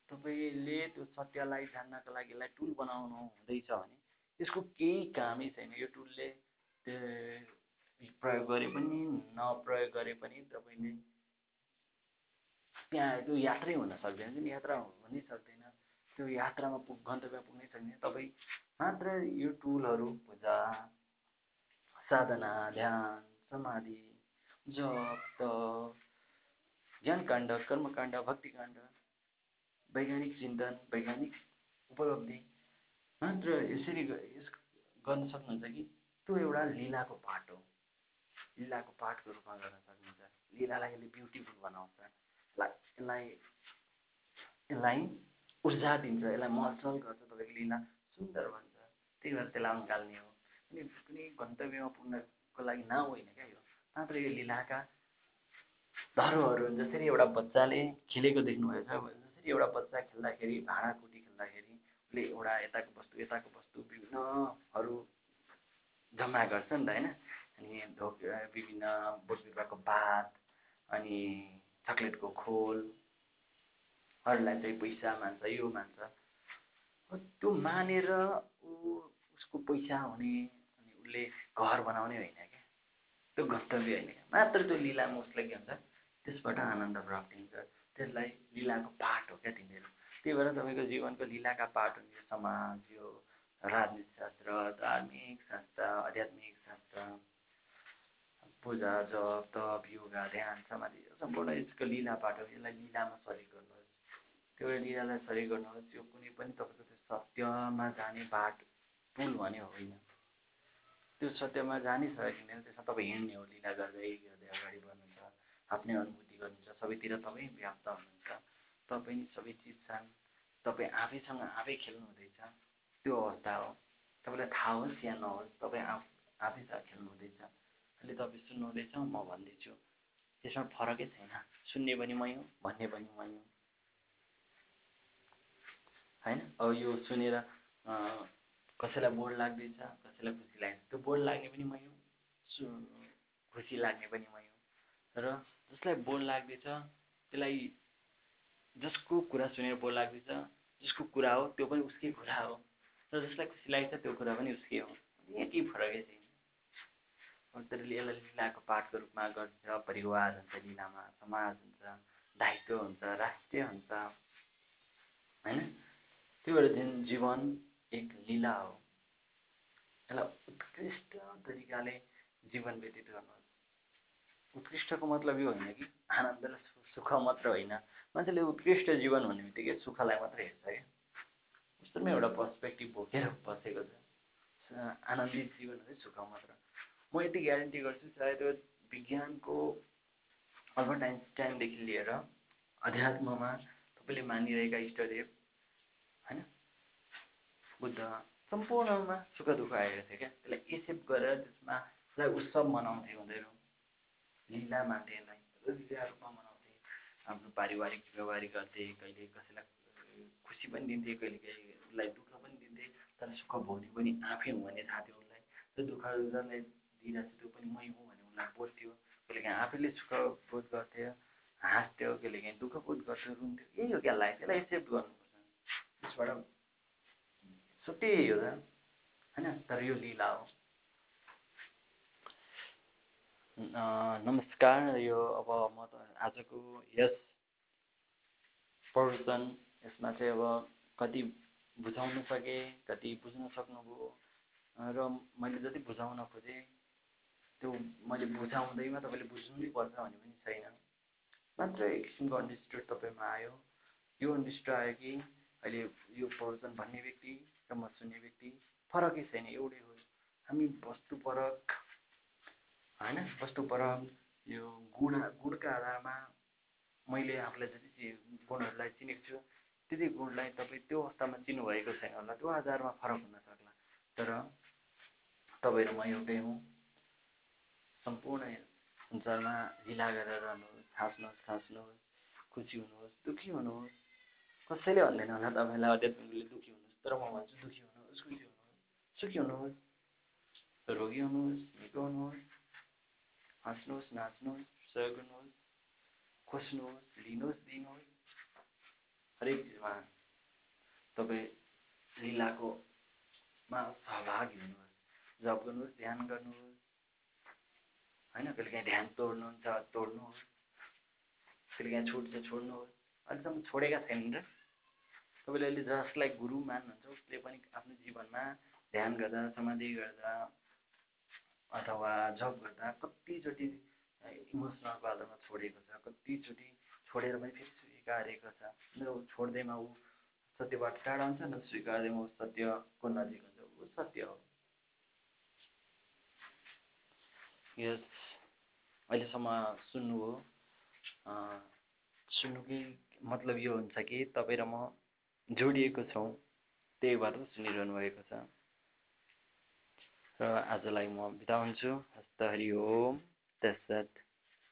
तपाईँले त्यो सत्यलाई जान्नको लागि यसलाई टुल बनाउनु हुँदैछ भने यसको केही कामै छैन। यो टुलले प्रयोग गरे पनि नप्रयोग गरे पनि तपाईँले त्यहाँ त्यो यात्रै हुन सक्दैन। जुन यात्रा हुनै सक्दैन त्यो यात्रामा पुग गन्तव्य पुग्नै सक्दैन। तपाईँ मात्र यो टुलहरू पूजा साधना ध्यान समाधि जप तप ज्ञानकाण्ड कर्मकाण्ड भक्तिकाण्ड वैज्ञानिक चिन्तन वैज्ञानिक उपलब्धि मात्र यसरी यस गर्न सक्नुहुन्छ कि त्यो एउटा लिलाको पाठ हो। लिलाको पाठको रूपमा गर्न सक्नुहुन्छ। लिलालाई यसले ब्युटिफुल बनाउँछ। यसलाई यसलाई ऊर्जा दिन्छ। यसलाई मलचल गर्छ। तपाईँको लिला सुन्दर भन्छ त्यही भएर त्यसलाई अँगाल्ने हो। कुनै कुनै गन्तव्यमा पुग्न को लागि नाउँ होइन क्या यो। मात्र यो लिलाका धरोहरू जसरी एउटा बच्चाले खेलेको देख्नुभएको एउटा बच्चा खेल्दाखेरि भाँडाकुटी खेल्दाखेरि उसले एउटा यताको वस्तु यताको वस्तु विभिन्नहरू जम्मा गर्छ नि त होइन? अनि ढोक विभिन्न बोट बिरुवाको पात अनि चक्लेटको खोलहरूलाई चाहिँ पैसा मान्छ यो मान्छ त्यो मानेर ऊ उसको पैसा हुने अनि उसले घर बनाउने होइन क्या। त्यो गन्तव्य होइन क्या। मात्र त्यो लिलामा उसलाई के हुन्छ? त्यसबाट आनन्द प्राप्ति हुन्छ। त्यसलाई लिलाको पाठ हो क्या तिनीहरू त्यही भएर तपाईँको जीवनको लिलाका पाठ हुन् समाज यो राजनीति शास्त्र धार्मिक शास्त्र आध्यात्मिक शास्त्र पूजा जप तप योगा ध्यान समाधि सम्पूर्ण यसको लिला पाठ हो। यसलाई लिलामा सरिक गर्नुहोस्। त्यो लिलालाई सरिक गर्नुहोस्। यो कुनै पनि तपाईँको त्यो सत्यमा जाने बाट पुल भने होइन। त्यो सत्यमा जानिसक्यो भने त्यसमा तपाईँ हिँड्ने हो लिला गर्दै गर्दै अगाडि बढ्नुहुन्छ आफ्नै अनुभूति गर्नुहुन्छ सबैतिर तपाईँ व्याप्त हुनुहुन्छ। तपाईँ सबै चिज छन्। तपाईँ आफैसँग आफै खेल्नु हुँदैछ। त्यो अवस्था हो। तपाईँलाई थाहा होस् या नहोस् तपाईँ आफ आफैसँग खेल्नु हुँदैछ। अहिले तपाईँ सुन्नुहुँदैछ म भन्दैछु त्यसमा फरकै छैन। सुन्ने पनि मै हो भन्ने पनि मै हो। होइन? अब यो सुनेर कसैलाई बोर लाग्दैछ कसैलाई खुसी लाग्छ त्यो बोर लाग्ने पनि मै हो। सु खुसी लाग्ने पनि मै हो। र जसलाई बोर लाग्दैछ त्यसलाई जसको कुरा सुनेर बोर लाग्दैछ जसको कुरा हो त्यो पनि उसकै कुरा हो। र जसलाई खुसी लागेको छ त्यो कुरा पनि उसकै हो। केही फरकै छैन तर यसलाई लिलाको पाठको रूपमा गर्छ परिवार हुन्छ लिलामा समाज हुन्छ दायित्व हुन्छ राष्ट्रिय हुन्छ। होइन? त्यो भएर जुन जीवन एक लीला हो। यसलाई उत्कृष्ट तरिकाले जीवन व्यतीत गर्नु उत्कृष्टको मतलब यो होइन कि आनन्द र सुख मात्र होइन। मान्छेले उत्कृष्ट जीवन भन्ने बित्तिकै सुखलाई मात्र हेर्छ क्या। उस्तोमा एउटा पर्सपेक्टिभ बोकेर बसेको छ। आनन्दित जीवन है सुख मात्र। म यति ग्यारेन्टी गर्छु सायद विज्ञानको अल्बर्ट आइन्सटाइनदेखि लिएर अध्यात्ममा तपाईँले मानिरहेका इष्टदेव होइन? बुद्ध सम्पूर्णमा सुख दुःख आएको थियो क्या। त्यसलाई एक्सेप्ट गरेर त्यसमा उत्सव मनाउँथे उनीहरू मान्थे यसलाई लिला रूपमा मनाउँथे आफ्नो पारिवारिक व्यवहारिक गर्थे कहिले कसैलाई खुसी पनि दिन्थे कहिले कहिले उसलाई दुःख पनि दिन्थे तर सुख भोग्ने पनि आफै हुँ भन्ने थाहा थियो उसलाई। त्यो दुःख जसलाई दिइरहेको छ त्यो पनि मै हुँ भन्ने उसलाई बोध्थ्यो कहिले काहीँ आफैले सुख बोध गर्थ्यो हाँस्थ्यो कहिले काहीँ दुःख बोध गर्थ्यो रुन्थ्यो। यही हो क्या लाइफ यसलाई एक्सेप्ट गर्नुपर्छ। त्यसबाट यही हो होइन? तर यो लिला हो। नमस्कार यो अब म त आजको यस प्रवचन यसमा चाहिँ अब कति बुझाउन सकेँ कति बुझ्न सक्नुभयो र मैले जति बुझाउन खोजेँ त्यो मैले बुझाउँदैमा तपाईँले बुझ्नु पर्छ भन्ने पनि छैन। मात्र एक किसिमको अन्डरस्ट्यान्ड तपाईँमा आयो। यो अन्डरस्ट्यान्ड आयो कि अहिले यो प्रवचन भन्ने व्यक्ति र म सुन्ने व्यक्ति फरकै छैन एउटै हो। हामी वस्तुपरक होइन? वस्तुपरक यो गुण गुणका आधारमा मैले आफूलाई जति चाहिँ गुणहरूलाई चिनेको छु त्यति गुणलाई तपाईँ त्यो अवस्थामा चिन्नुभएको छैन होला त्यो आधारमा फरक हुन सक्ला। तर तपाईँहरू म एउटै हुँ। सम्पूर्ण संसारमा हिला गरेर रहनुहोस् हाँस्नुहोस् हाँस्नुहोस् खुसी हुनुहोस् दुःखी हुनुहोस्। कसैले भन्दैन होला तपाईँलाई अध्यात्मिकले दुःखी हुनुहोस् तर म भन्छु दुःखी हुनुहोस् खुसी हुनुहोस् सुखी हुनुहोस् रोगी हुनुहोस् निको हुनुहोस्। हाँस्नुहोस् नाच्नुहोस् सहयोग गर्नुहोस् खोज्नुहोस् लिनुहोस् दिनुहोस्। हरेक चिजमा तपाईँ लिलाकोमा सहभागी हुनुहोस्। जप गर्नुहोस् ध्यान गर्नुहोस्। होइन कहिले काहीँ ध्यान तोड्नुहुन्छ तोड्नुहोस्। कहिले काहीँ छुट्छ छोड्नुहोस्। अहिलेसम्म छोडेका छैनन् र। तपाईँले अहिले जसलाई गुरु मान्नुहुन्छ उसले पनि आफ्नो जीवनमा ध्यान गर्दा समाधि गर्दा अथवा जब गर्दा कतिचोटि इमोसनल बाटोमा छोडेको छ कतिचोटि छोडेर पनि फेरि स्वीकारेको छ। न छोड्दैमा ऊ सत्यबाट टाढा हुन्छ न स्वीकार्दैमा ऊ सत्यको नजिक हुन्छ ऊ सत्य हो। यस अहिलेसम्म सुन्नुभयो सुन्नुकै मतलब यो हुन्छ कि तपाईँ र म जोडिएको छौँ त्यही भएर सुनिरहनु भएको छ। र आजलाई म बिदा हुन्छु हस्त हरि ओम तत्सत